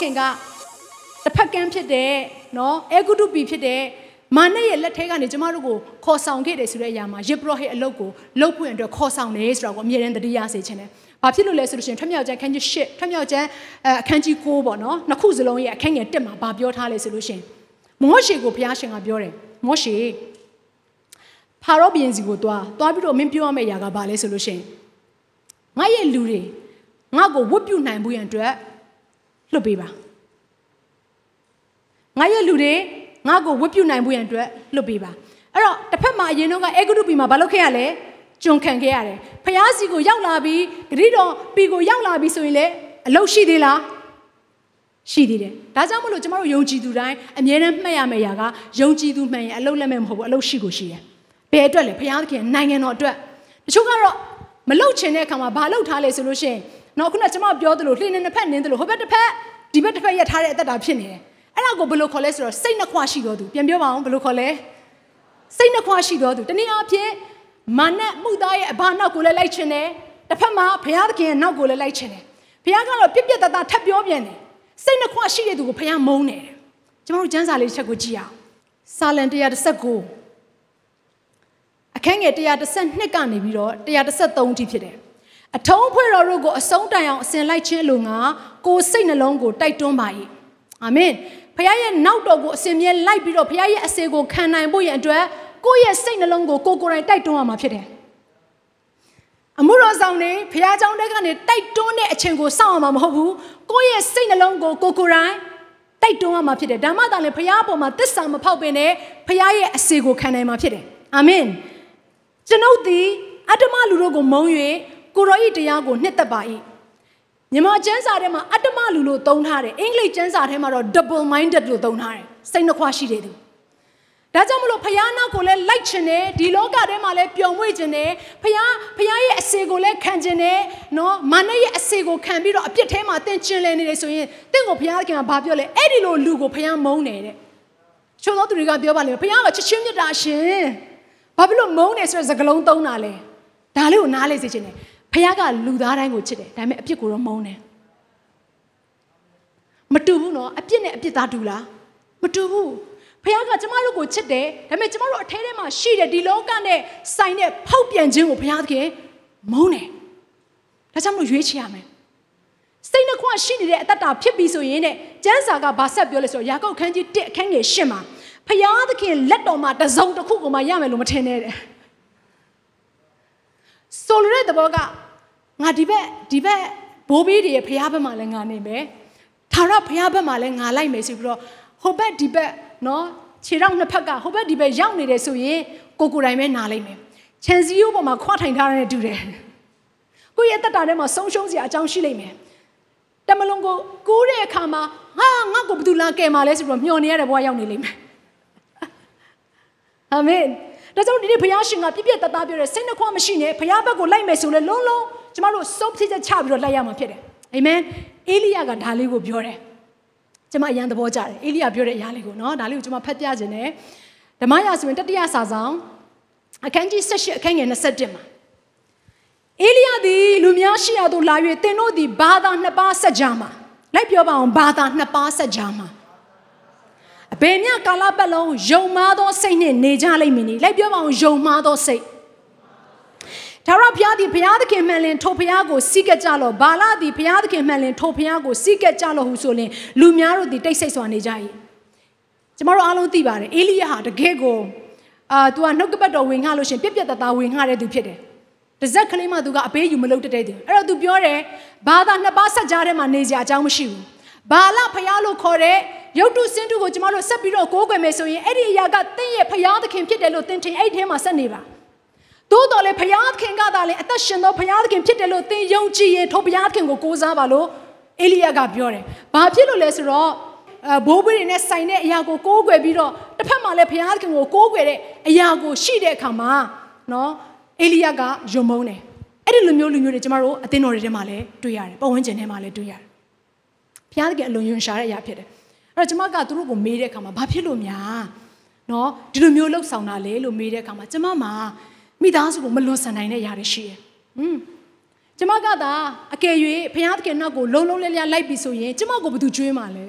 ခင်ကတစ်ဖက်ကန်းဖြစ်တဲ့နော်အေဂုတုပီဖြစ်တဲ့မာနရဲ့လက်ထဲကနေကျမတို့ကိုခေါ်ဆောင်ခဲ့တယ်ဆိုတဲ့အရာမှာယေဘရဟိအလုတ်ကိုလှုပ်ဖွင့်အတွက်ခေါ်ဆောင်တယ်ဆိုတော့ကိုအမြဲတမ်းတတိယစေခြင်းတယ်။ဘာဖြစ်လို့လဲဆိုလို့ရှိရင်ထွမြောက်ကျမ်းအခန်းကြီး၈ထွမြောက်ကျမ်းအခန်းကြီး၉ပေါ့နော်နှစ်ခုစလုံးရဲ့အခန်းငယ်၁မှာဘာပြောထားလဲဆိုလို့ရှိရင်မောရှေကိုဘုရားရှင်ကပြောတယ်မောရှေဖာရောဘုရင်စီကိုတွားတွားပြီးတော့မင်းပြောရမယ့်အရာကဘာလဲဆိုလို့ရှိရင်ငါရဲ့လူတွေငါ့ကိုဝတ်ပြုနိုင်ဖို့ရန်အတွက် လွတ်ပေးပါငါရဲ့လူတွေငါ့ကိုဝတ်ပြုနိုင်ဖို့ရန်အတွက်လွတ်ပေးပါအဲ့တော့တစ်ဖက်မှာအရင်တော့ကအေဂုတုပီမှာဘာလုပ်ခဲ့ရလဲကျွန်ခံခဲ့ရတယ်ဖျားစီကိုရောက်လာပြီးဂရိတော်ပီကိုရောက်လာပြီးဆိုရင်လေအလုတ်ရှိသေးလားရှိသေးတယ်ဒါကြောင့်မလို့ကျမတို့ယုံကြည်သူတိုင်းအမြဲတမ်းမှတ်ရမယ့်အရာကယုံကြည်သူမှန်ရင်အလုတ်လက်မဲ့မဟုတ်ဘူးအလုတ်ရှိကိုရှိတယ်ဘယ်အတွက်လဲဖျားသခင်နိုင်ငံတော်အတွက်တချို့ကတော့မလုတ်ချင်တဲ့အခါမှာဘာလုတ်ထားလဲဆိုလို့ရှိရင် တော့ခုနကကျမပြောသလိုလှိနေနှစ်ဖက်နင်းသလိုဟိုဘက်တစ်ဖက်ဒီဘက်တစ်ဖက်ရက်ထားတဲ့အသက်တာဖြစ်နေတယ်အဲ့ဒါကိုဘယ်လိုခေါ်လဲဆိုတော့စိတ်နှခွရှိတော်သူပြန်ပြောပါအောင်ဘယ်လိုခေါ်လဲစိတ်နှခွရှိတော်သူတနည်းအားဖြင့်မာနမှုသားရဲ့အဘာနောက်ကိုလည်းလိုက်ချင်တယ်တစ်ဖက်မှာဘုရားသခင်ရဲ့နောက်ကိုလည်းလိုက်ချင်တယ်ဘုရားကတော့ပြက်ပြက်တသားထပ်ပြောပြန်တယ်စိတ်နှခွရှိတဲ့သူကိုဘုရားမုန်းတယ်ကျွန်တော်တို့ကျမ်းစာလေးတစ်ချက်ကိုကြည့်အောင်စာလံ119အခန်းငယ်112ကနေပြီးတော့113အထိဖြစ်တယ် အထုံးဖွဲ့တော်တို့ကိုအဆုံးတိုင်အောင်အစဉ်လိုက်ခြင်းလိုငါကိုစိတ်နှလုံးကိုတိုက်တွန်းပါ၏အာမင်ဖခင်ရဲ့နောက်တော်ကိုအစဉ်မြဲလိုက်ပြီးတော့ဖခင်ရဲ့အစေကိုခံနိုင်ဖို့ရန်အတွက်ကိုယ့်ရဲ့စိတ်နှလုံးကိုကိုကိုယ်တိုင်တိုက်တွန်းရမှာဖြစ်တယ်အမှုတော်ဆောင်နေဖခင်ကြောင့်တက်ကနေတိုက်တွန်းတဲ့အချိန်ကိုစောင့်ရမှာမဟုတ်ဘူးကိုယ့်ရဲ့စိတ်နှလုံးကိုကိုကိုယ်တိုင်တိုက်တွန်းရမှာဖြစ်တယ်ဒါမှသာလေဖခင်အပေါ်မှာသစ္စာမဖောက်ပင်နဲ့ဖခင်ရဲ့အစေကိုခံနိုင်မှာဖြစ်တယ်အာမင်ကျွန်ုပ်သည်အတ္တမလူတို့ကိုမုံ၍ ကိုရောဤတရားကိုနှစ်သက်ပါ၏မြန်မာကျမ်းစာထဲမှာအတ္တမလူလို့သုံးထားတယ်အင်္ဂလိပ်ကျမ်းစာထဲမှာတော့ double minded လို့သုံးထားတယ်စိတ်နှခွရှိတဲ့သူဒါကြောင့်မလို့ဖယားနောက်ကိုလည်းလိုက်ချင်တယ်ဒီလောကထဲမှာလည်းပျော်မွေ့ချင်တယ်ဖယားဖယားရဲ့အစေကိုလည်းခံချင်တယ်နော်မာနရဲ့အစေကိုခံပြီးတော့အပြစ်ထဲမှာတင်ကျင်လည်နေတယ်ဆိုရင်တင့်ကိုဖယားခင်ကဘာပြောလဲအဲ့ဒီလိုလူကိုဖယားမုန်းတယ်တဲ့ချို့သောသူတွေကပြောပါလိမ့်မယ်ဖယားကချစ်ချင်းမြတ်တာရှင်ဘာဖြစ်လို့မုန်းတယ်ဆိုတဲ့စကားလုံးသုံးတာလဲဒါလေးကိုနားလေစေချင်တယ် ဖခင်ကလူသားတိုင်းကိုချစ်တယ်ဒါပေမဲ့အပြစ်ကိုတော့မုန်းတယ်မတူဘူးနော်အပြစ်နဲ့အပြစ်သားတူလားမတူဘူးဖခင်ကကျမတို့ကိုချစ်တယ်ဒါပေမဲ့ကျမတို့အထဲထဲမှာရှိတဲ့ဒီလောကနဲ့ဆိုင်တဲ့ဖောက်ပြန်ခြင်းကိုဖခင်သခင်မုန်းတယ်ဒါကြောင့်မလို့ရွေးချယ်ရမယ်စိတ်နှခွရှိနေတဲ့အတ္တတာဖြစ်ပြီဆိုရင်တဲ့ကျမ်းစာကဘာဆက်ပြောလဲဆိုတော့ယာကုပ်ခန်းကြီး1အခန်းငယ်10မှာဖခင်သခင်လက်တော်မှာတစုံတစ်ခုကိုမှရမယ်လို့မထင်နဲ့တဲ့ဆိုလိုတဲ့သဘောက ငါဒီဘက်ဒီဘက်ဘိုးဘေးတွေရဲ့ဖះဘက်မှာလည်းငါနေမယ်ထာဝရဖះဘက်မှာလည်းငါလိုက်မယ်ဆိုပြီးတော့ဟိုဘက်ဒီဘက်နော်ခြေထောက်နှစ်ဖက်ကဟိုဘက်ဒီဘက်ရောက်နေတယ်ဆိုရင်ကိုကိုယ်တိုင်ပဲနားလိုက်မယ်ခြံစည်းရိုးပေါ်မှာခွာထိုင်ထားတဲ့တူတယ်ကိုယ့်ရဲ့တက်တာထဲမှာဆုံးရှုံးစရာအကြောင်းရှိလိမ့်မယ်တမလုံးကိုကူးတဲ့အခါမှာဟာငါ့ကိုဘယ်သူလာကယ်မှာလဲဆိုပြီးတော့မျှော်နေရတဲ့ဘဝရောက်နေလိမ့်မယ်အာမင်ဒါကြောင့်ဒီနေ့ဘုရားရှင်ကပြည့်ပြည့်တသားပြောတယ်စိတ်နှခွမရှိနဲ့ဘုရားဘက်ကိုလိုက်မယ်ဆိုလဲလုံးလုံး ကျမတို့စုပ်ဖြစ်ချက်ချပြီးတော့လိုက်ရမှာဖြစ်တယ်အာမင်အေလိယကဒါလေးကိုပြောတယ်ကျမအရန်သဘောကျတယ်အေလိယပြောတဲ့အရာလေးကိုနော်ဒါလေးကိုကျမဖတ်ပြခြင်းနဲ့ဓမ္မရာဆိုရင်တတိယစာဆောင်အခန်းကြီး78အခန်းငယ်21မှာအေလိယသည်လူများရှိရာသို့လာ၍သင်တို့သည်ဘာသာနှစ်ပါးဆက်ကြမှာလိုက်ပြောပါအောင်ဘာသာနှစ်ပါးဆက်ကြမှာအဘယ်မြကာလပတ်လုံးယုံမားသောစိတ်နှင့်နေကြလိမ့်မည်နိလိုက်ပြောပါအောင်ယုံမားသောစိတ် ဒါရဘုရားသည်ဘုရားသခင်မှန်လင်ထိုဘုရားကိုစီးကကြလောဘာလသည်ဘုရားသခင်မှန်လင်ထိုဘုရားကိုစီးကကြလောဟုဆိုလင်လူများတို့သည်တိတ်ဆိတ်စွာနေကြ၏ကျမတို့အားလုံးသိပါတယ်အေလိယဟာတကယ်ကိုအာသူကနှုတ်ကပတ်တော်ဝင်ငှလို့ရှင်ပြက်ပြက်တသားဝင်ငှတဲ့သူဖြစ်တယ်တဇက်ကလေးမှသူကအပေးယူမလုပ်တတ်တဲ့သူအဲ့တော့သူပြောတယ်ဘာသာနှစ်ပါးဆက်ကြားထဲမှာနေကြအကြောင်းမရှိဘူးဘာလဖျားလို့ခေါ်တဲ့ရုပ်တုစင်းတုကိုကျမတို့ဆက်ပြီးတော့ကိုးကွယ်မယ်ဆိုရင်အဲ့ဒီအရာကသင်ရဲ့ဖျားသခင်ဖြစ်တယ်လို့သင်ထင်အဲ့ဒီထဲမှာဆက်နေပါ သို့တော်လည်းဖျားသခင်ကသာလည်းအသက်ရှင်သောဘုရားသခင်ဖြစ်တယ်လို့သင်ယုံကြည်ရင်ထိုဘုရားသခင်ကိုကိုးစားပါလို့အေလိယကပြောတယ်။ဘာဖြစ်လို့လဲဆိုတော့အဘိုးဘွေတွေနဲ့ဆိုင်တဲ့အရာကိုကိုးကွယ်ပြီးတော့တစ်ဖက်မှာလည်းဘုရားသခင်ကိုကိုးကွယ်တဲ့အရာကိုရှိတဲ့အခါမှာနော်အေလိယကယုံမုန်းတယ်။အဲ့ဒီလူမျိုးလူမျိုးတွေကျမတို့အသင်းတော်တွေထဲမှာလည်းတွေ့ရတယ်။ပတ်ဝန်းကျင်ထဲမှာလည်းတွေ့ရတယ်။ဘုရားသခင်အလွန်ယွန်ရှာတဲ့အရာဖြစ်တယ်။အဲ့တော့ကျမကသူတို့ကိုမေးတဲ့အခါမှာဘာဖြစ်လို့များနော်ဒီလိုမျိုးလှုပ်ဆောင်တာလေလို့မေးတဲ့အခါမှာကျမမှာ မိသားစုကိုမလွန်ဆန်နိုင်တဲ့အရာတွေရှိတယ်။อืมကျမကသာအကယ်၍ဘုရားသခင်နောက်ကိုလုံလုံလည်လည်လိုက်ပြီဆိုရင်ကျမကိုဘယ်သူကြွေးမှာလဲ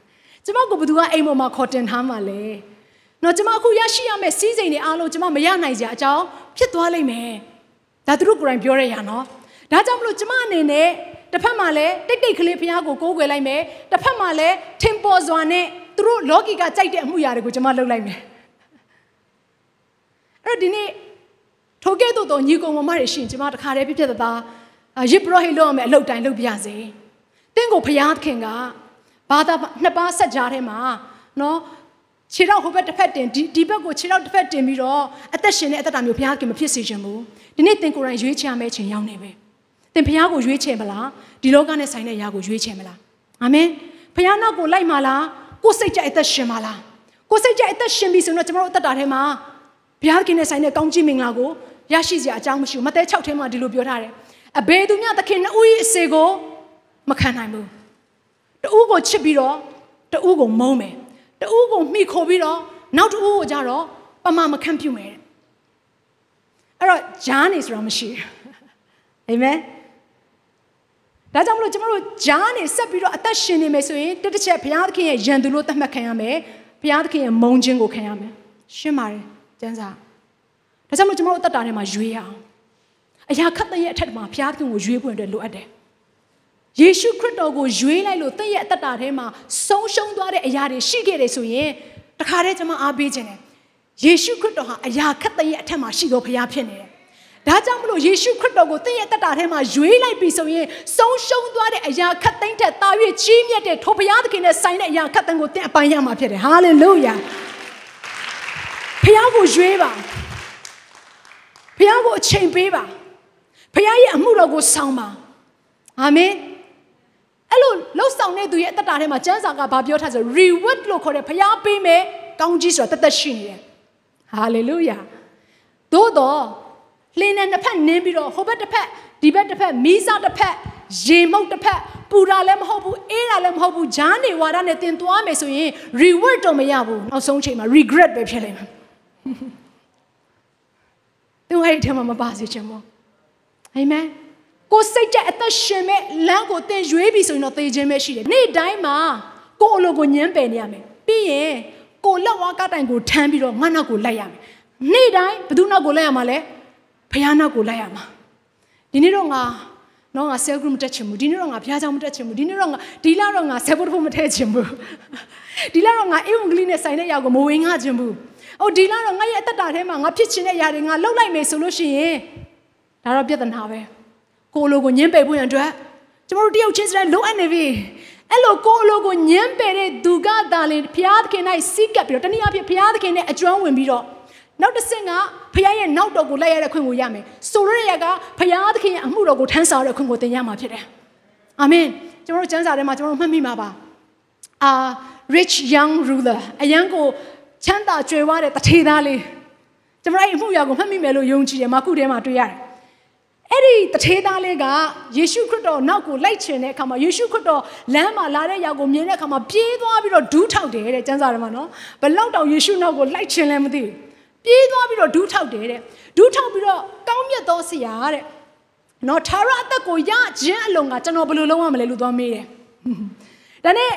။ကျမကိုဘယ်သူကအိမ်ပေါ်မှာခေါ်တင်ထားမှာလဲ။နော်ကျမအခုရရှိရမယ့်စီးစိမ်တွေအားလုံးကျမမရနိုင်ကြအကြောင်းဖြစ်သွားလိမ့်မယ်။ဒါသူတို့ကိုယ်တိုင်ပြောရရနော်။ဒါကြောင့်မလို့ကျမအနေနဲ့တစ်ဖက်မှာလည်းတိတ်တိတ်ကလေးဘုရားကိုကိုးကွယ်လိုက်မယ်။တစ်ဖက်မှာလည်းထင်ပေါ်စွာနဲ့သူတို့လောကီကကြိုက်တဲ့အမှုရာတွေကိုကျမလုပ်လိုက်မယ်။အဲ့တော့ဒီနေ့ ထိုကဲ့သို့သောညီကောင်မမတွေရှင်ကျမတခါတည်းပြပြတသားရစ်ပရောဟိတ်လုပ်ရမယ်အလုပ်တိုင်းလုပ်ပြရစေ။တင့်ကိုဖျားခင်ကဘာသာနှစ်ပါးဆက်ကြားထဲမှာနော်ခြေတော့ဟိုဘက်တစ်ဖက်တင်ဒီဒီဘက်ကိုခြေတော့တစ်ဖက်တင်ပြီးတော့အသက်ရှင်တဲ့အသက်တာမျိုးဘုရားခင်မဖြစ်စေချင်ဘူးဒီနေ့တင်ကိုယ်တိုင်ရွေးချယ်မယ့်ချိန်ရောက်နေပဲတင်ဘုရားကိုရွေးချယ်မလားဒီလောကနဲ့ဆိုင်တဲ့ຢာကိုရွေးချယ်မလားအာမင်ဘုရားနောက်ကိုလိုက်မလားကိုယ်စိတ်ကြိုက်အသက်ရှင်မလားကိုယ်စိတ်ကြိုက်အသက်ရှင်ပြီဆိုတော့ကျွန်တော်တို့အသက်တာထဲမှာဘုရားခင်နဲ့ဆိုင်တဲ့ကောင်းကြီးမင်္ဂလာကို ရရှိစရာအကြောင်းမရှိဘူးမဿဲ6ထဲမှာဒီလိုပြောထားတယ်အဘေသူမြသခင်နှစ်ဦး၏အစေကိုမခံနိုင်ဘူးတဦးကိုချစ်ပြီးတော့တဦးကိုမုန်းမယ်တဦးကိုမှီခိုပြီးတော့နောက်တဦးကိုကြတော့ပမာမခံပြုမယ်အဲ့တော့ဂျားနေဆိုတော့မရှိဘူးအာမင်ဒါကြောင့်မလို့ကျွန်တော်တို့ဂျားနေဆက်ပြီးတော့အသက်ရှင်နေမယ်ဆိုရင်တစ်တစ်ချက်ဘုရားသခင်ရဲ့ယံသူလို့သတ်မှတ်ခံရမယ်ဘုရားသခင်ရဲ့မုန်းခြင်းကိုခံရမယ်ရှင်းပါတယ်ကျမ်းစာ ဒါကြောင့်မလို့ကျွန်တော်တို့အသက်တာထဲမှာရွေးရအောင်အရာခတ်တဲ့ရဲ့အထက်မှာဘုရားသခင်ကိုရွေးဖို့အတွက်လိုအပ်တယ်ယေရှုခရစ်တော်ကိုရွေးလိုက်လို့တင့်ရဲ့အသက်တာထဲမှာဆုံးရှုံးသွားတဲ့အရာတွေရှိခဲ့တယ်ဆိုရင်တခါတည်းကျွန်မအားပေးခြင်းတယ်ယေရှုခရစ်တော်ဟာအရာခတ်တဲ့ရဲ့အထက်မှာရှိတော်ဘုရားဖြစ်နေတယ်ဒါကြောင့်မလို့ယေရှုခရစ်တော်ကိုတင့်ရဲ့တက်တာထဲမှာရွေးလိုက်ပြီဆိုရင်ဆုံးရှုံးသွားတဲ့အရာခတ်သိမ်းတဲ့တာ၍ကြီးမြတ်တဲ့ထိုဘုရားသခင်နဲ့ဆိုင်တဲ့အရာခတ်သိမ်းကိုတင့်အပိုင်းရမှာဖြစ်တယ်ဟာလေလုယာဘုရားကိုရွေးပါ ဘုရားကိုအချိန်ပေးပါဘုရားရဲ့အမှုတော်ကိုဆောင်ပါအာမင်အဲ့လိုလှုပ်ဆောင်တဲ့သူရဲ့အသက်တာထဲမှာကျမ်းစာကဘာပြောထားဆို reward လို့ခေါ်တဲ့ဘုရားပေးမယ်ကောင်းကြီးဆိုတာတသက်ရှိနေတယ်ဟာလေလုယာသို့တော့လင်းနဲ့တစ်ဖက်နင်းပြီးတော့ဟိုဘက်တစ်ဖက်ဒီဘက်တစ်ဖက်မီးစားတစ်ဖက်ရေမုတ်တစ်ဖက်ပူတာလည်းမဟုတ်ဘူးအေးတာလည်းမဟုတ်ဘူးဂျားနေဝါဒနဲ့တင်သွားမယ်ဆိုရင် reward တော့မရဘူးနောက်ဆုံးချိန်မှာ regret ပဲဖြစ်လိမ့်မယ် သူအဲ့ဒီထဲမှာမပါစေချင်ဘူးအာမင်ကိုစိတ်ကြအသက်ရှင်မဲ့လမ်းကိုတင်ရွေးပြီဆိုရင်တော့သေခြင်းပဲရှိတယ်နေ့တိုင်းမှာကိုအလိုကိုညှင်းပယ်နေရမယ်ပြီးရင်ကိုလက်ဝါးကတိုင်ကိုထမ်းပြီးတော့ငါနောက်ကိုလိုက်ရမယ်နေ့တိုင်းဘယ်သူနောက်ကိုလိုက်ရမှာလဲဖះနောက်ကိုလိုက်ရမှာဒီနေ့တော့ငါတော့ငါ cell group မတက်ချင်ဘူးဒီနေ့တော့ငါဘုရားကျောင်းမတက်ချင်ဘူးဒီနေ့တော့ငါဒီလတော့ငါ cell group မထည့်ချင်ဘူးဒီလတော့ငါအေဝံဂလိနဲ့ဆိုင်တဲ့ຢာကိုမဝင်ငါချင်ဘူး အိုဒီလတော့ငါရဲ့အသက်တာထဲမှာငါဖြစ်ချင်တဲ့ຢာတွေငါလှုပ်လိုက်မယ်ဆိုလို့ရှိရင်ဒါတော့ပြဿနာပဲကိုလိုကိုညှင်းပယ်ဖို့ရန်အတွက်ကျမတို့တယောက်ချင်းစတဲ့လိုအပ်နေပြီအဲ့လိုကိုလိုကိုညှင်းပယ်တဲ့သူကသာလေဘုရားသခင်၌စီးကပ်ပြီးတော့တနည်းအားဖြင့်ဘုရားသခင်နဲ့အကျွမ်းဝင်ပြီးတော့နောက်တစ်ဆင့်ကဖခင်ရဲ့နောက်တော်ကိုလိုက်ရတဲ့ခွင့်ကိုရမယ်ဆိုရတဲ့ရကဖခင်သခင်ရဲ့အမှုတော်ကိုထမ်းဆောင်ရတဲ့ခွင့်ကိုသင်ရမှာဖြစ်တယ်အာမင်ကျွန်တော်တို့ကျမ်းစာထဲမှာကျွန်တော်တို့မှတ်မိမှာပါအာ rich young ruler အရန်ကို ချမ်းသာကြွယ်ဝတဲ့တထေသားလေးကျွန်တော်အဲ့အမှုရာကိုမှတ်မိမယ်လို့ယုံကြည်တယ်မာကုထဲမှာတွေ့ရတယ်အဲ့ဒီတထေသားလေးကယေရှုခရစ်တော်နောက်ကိုလိုက်ချင်တဲ့အခါမှာယေရှုခရစ်တော်လမ်းမှာလာတဲ့ရောက်ကိုမြင်တဲ့အခါမှာပြေးသွားပြီးတော့ဒူးထောက်တယ်တဲ့ကျမ်းစာထဲမှာနော်ဘလောက်တောင်ယေရှုနောက်ကိုလိုက်ချင်လဲမသိဘူးပြေးသွားပြီးတော့ဒူးထောက်တယ်တဲ့ဒူးထောက်ပြီးတော့ကောင်းမြတ်သောဆရာတဲ့နော်သာရအသက်ကိုရခြင်းအလုံးကကျွန်တော်ဘယ်လိုလုပ်ရမလဲလို့သွားမေးတယ်ဒါနဲ့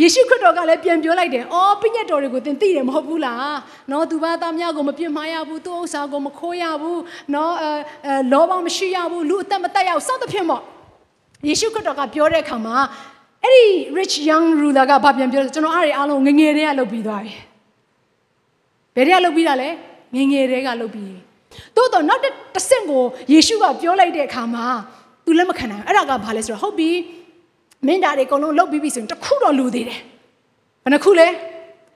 ယေရှုခရစ်တော်ကလည်းပြန်ပြောလိုက်တယ်။အော်ပြည့်ညတ်တော်တွေကိုသင်သိတယ်မဟုတ်ဘူးလား။နော်သူဘာသားများကိုမပြစ်မှားရဘူး။သူ့ဥစ္စာကိုမခိုးရဘူး။နော်အဲအဲလောဘမရှိရဘူး။လူအသက်မတက်ရဘူး။စသဖြင့်ပေါ့။ယေရှုခရစ်တော်ကပြောတဲ့အခါမှာအဲ့ဒီ rich young ruler ကဘာပြန်ပြောလဲကျွန်တော်အားတွေအားလုံးငငယ်တည်းကလုပ်ပြီးသွားပြီ။ဘယ်တည်းကလုပ်ပြီးတာလဲငငယ်တည်းကလုပ်ပြီး။သို့တော့နောက်တစ်ဆင့်ကိုယေရှုကပြောလိုက်တဲ့အခါမှာ तू လက်မခံနိုင်ဘူး။အဲ့ဒါကဘာလဲဆိုတော့ဟုတ်ပြီ။ မင်းဒါတွေအကုန်လုံးလုတ်ပြီးပြီဆိုရင်တခုတော့လူသေးတယ်ဘယ်နှခုလဲ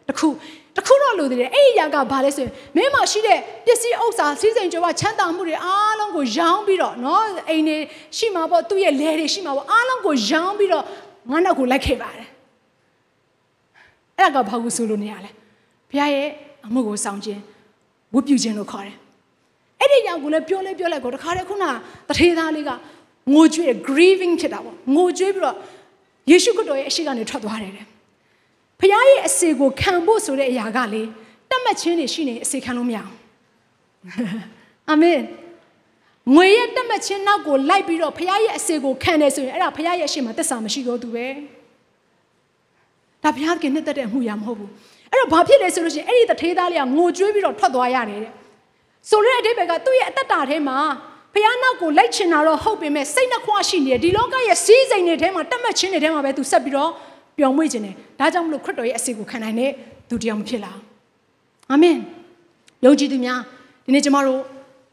တခုတခုတော့လူသေးတယ်အဲ့ဒီရာကဘာလဲဆိုရင်မင်းမှာရှိတဲ့ပစ္စည်းဥစ္စာစီးစိမ်ကြွားချမ်းသာမှုတွေအားလုံးကိုရောင်းပြီးတော့နော်အိမ်တွေရှိမှာပေါ့သူ့ရဲ့လယ်တွေရှိမှာပေါ့အားလုံးကိုရောင်းပြီးတော့ငါနောက်ကိုလိုက်ခဲ့ပါတယ်အဲ့ဒါကဘာကိုဆိုလို့နေရလဲဘုရားရဲ့အမှုကိုဆောင်ခြင်းဝတ်ပြုခြင်းလို့ခေါ်တယ်အဲ့ဒီကြောင့်ကိုလည်းပြောလဲပြောလိုက်ကိုတခါတည်းခုနတထေသားလေးက ငိုကြွေး grieving ဖြစ်တာပေါ့ငိုကြွေးပြီးတော့ယေရှုခရစ်တော်ရဲ့အရှိကနေထွက်သွားတယ်တဲ့ဖခင်ရဲ့အစေကိုခံဖို့ဆိုတဲ့အရာကလေတတ်မှတ်ခြင်းတွေရှိနေအစေခံလို့မရအောင်အာမင်ငွေရဲ့တတ်မှတ်ခြင်းနောက်ကိုလိုက်ပြီးတော့ဖခင်ရဲ့အစေကိုခံတယ်ဆိုရင်အဲ့ဒါဖခင်ရဲ့အရှိမသက်စာမရှိတော့သူပဲဒါဘုရားကနှစ်သက်တဲ့အမှုရာမဟုတ်ဘူးအဲ့တော့ဘာဖြစ်လဲဆိုလို့ရှိရင်အဲ့ဒီတထေးသားလေးကငိုကြွေးပြီးတော့ထွက်သွားရတယ်တဲ့ဆိုတဲ့အတိတ်ဘက်ကသူ့ရဲ့အသက်တာထဲမှာ ဖခင်နောက်ကိုလိုက်ချင်တာတော့ဟုတ်ပေမဲ့စိတ်နှခွရှိနေတယ်ဒီလောကရဲ့စီးစိမ်တွေထဲမှာတတ်မှတ်ခြင်းတွေထဲမှာပဲသူဆက်ပြီးတော့ပျော်မွေ့ခြင်းတယ်ဒါကြောင့်မလို့ခရစ်တော်ရဲ့အစီကိုခံနိုင်တဲ့သူတရားမဖြစ်လားအာမင်ယုံကြည်သူများဒီနေ့ကျမတို့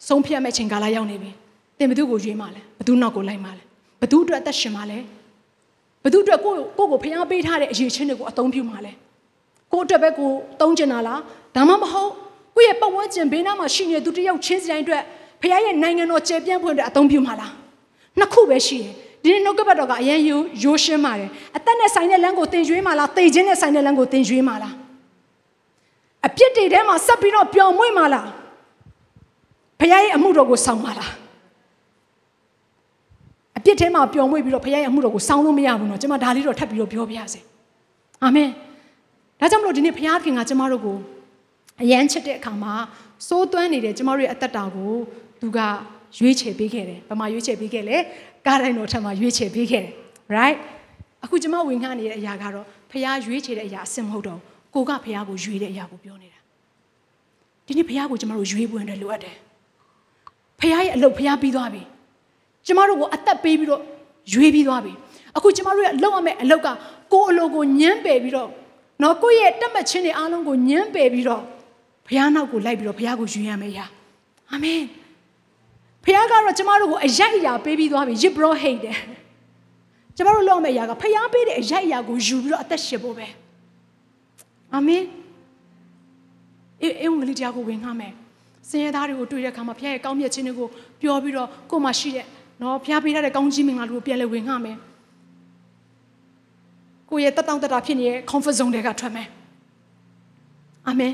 ဆုံးဖြတ်မဲ့ချိန်ကာလရောက်နေပြီသင်ဘသူကိုရွေးမှလဲဘသူနောက်ကိုလိုက်မှလဲဘသူအတွက်အသက်ရှင်မှလဲဘသူအတွက်ကိုကိုကိုဖျားပေးထားတဲ့အရေးချင်းတွေကိုအသုံးပြုမှလဲကိုအတွက်ပဲကိုသုံးကျင်တာလားဒါမှမဟုတ်ကိုရဲ့ပတ်ဝန်းကျင်ဘေးနားမှာရှိနေတဲ့သူတယောက်ချင်းစီတိုင်းအတွက် ဖခင်ရဲ့နိုင်ငံတော်ကျေပြန့်ဖွင့်တဲ့အသုံးပြုမှာလားနှစ်ခုပဲရှိတယ်ဒီနေ့နှုတ်ကပတ်တော်ကအရင်ရိုးရိုးရှင်းပါတယ်အသက်နဲ့ဆိုင်တဲ့လမ်းကိုသင်ရွေးမှာလားသေခြင်းနဲ့ဆိုင်တဲ့လမ်းကိုသင်ရွေးမှာလားအပြစ်တွေထဲမှာဆက်ပြီးတော့ပျော်မွေ့မှာလားဖခင်ရဲ့အမှုတော်ကိုဆောင်မှာလားအပြစ်ထဲမှာပျော်မွေ့ပြီးတော့ဖခင်ရဲ့အမှုတော်ကိုဆောင်လို့မရဘူးเนาะကျွန်မဒါလေးတော့ထပ်ပြီးတော့ပြောပြရစေအာမင်ဒါကြောင့်မလို့ဒီနေ့ဖခင်ကကျွန်မတို့ကိုအယမ်းချစ်တဲ့အခါမှာစိုးသွမ်းနေတဲ့ကျမတို့ရဲ့အသက်တာကို သူကရွေးချယ်ပေးခဲ့တယ်။ဘာမှရွေးချယ်ပေးခဲ့လဲ။ကားတိုင်းတော်ထက်မှာရွေးချယ်ပေးခဲ့တယ်။ right အခုကျမဝင်ခါနေတဲ့အရာကတော့ဖះရွေးချယ်တဲ့အရာအစင်မဟုတ်တော့ကိုကဖះကိုရွေးတဲ့အရာကိုပြောနေတာ။ဒီနေ့ဖះကိုကျမတို့ရွေးပွင့်တယ်လိုအပ်တယ်။ဖះရဲ့အလုပ်ဖះပြီးသွားပြီ။ကျမတို့ကိုအသက်ပေးပြီးတော့ရွေးပြီးသွားပြီ။အခုကျမတို့ရဲ့အလုပ်ရမယ့်အလုပ်ကကိုအလုပ်ကိုညှမ်းပယ်ပြီးတော့နော်ကိုယ့်ရဲ့တက်မှတ်ခြင်းတွေအားလုံးကိုညှမ်းပယ်ပြီးတော့ဘုရားနောက်ကိုလိုက်ပြီးတော့ဘုရားကိုယူရမယ်ရာအာမင် ဘုရားကတော့ကျမတို့ကိုအရိုက်အရာပေးပြီးသွားပြီရစ်ဘရောဟိတ်တယ်ကျမတို့လုပ်မယ့်အရာကဘုရားပေးတဲ့အရိုက်အရာကိုယူပြီးတော့အသက်ရှင်ဖို့ပဲအာမင်အေးအင်္ဂလိပ်တရားကိုဝင်ငှမယ်စင်ရသားတွေကိုတွေ့တဲ့အခါမှာဘုရားရဲ့ကောင်းမြတ်ခြင်းတွေကိုပြောပြီးတော့ကိုယ်မှာရှိတဲ့နော်ဘုရားပေးထားတဲ့ကောင်းကြီးမင်္ဂလာတွေကိုပြန်လဲဝင်ငှမယ်ကိုယ့်ရဲ့တက်တောင့်တတာဖြစ်နေတဲ့ comfort zone တွေကထွက်မယ်အာမင်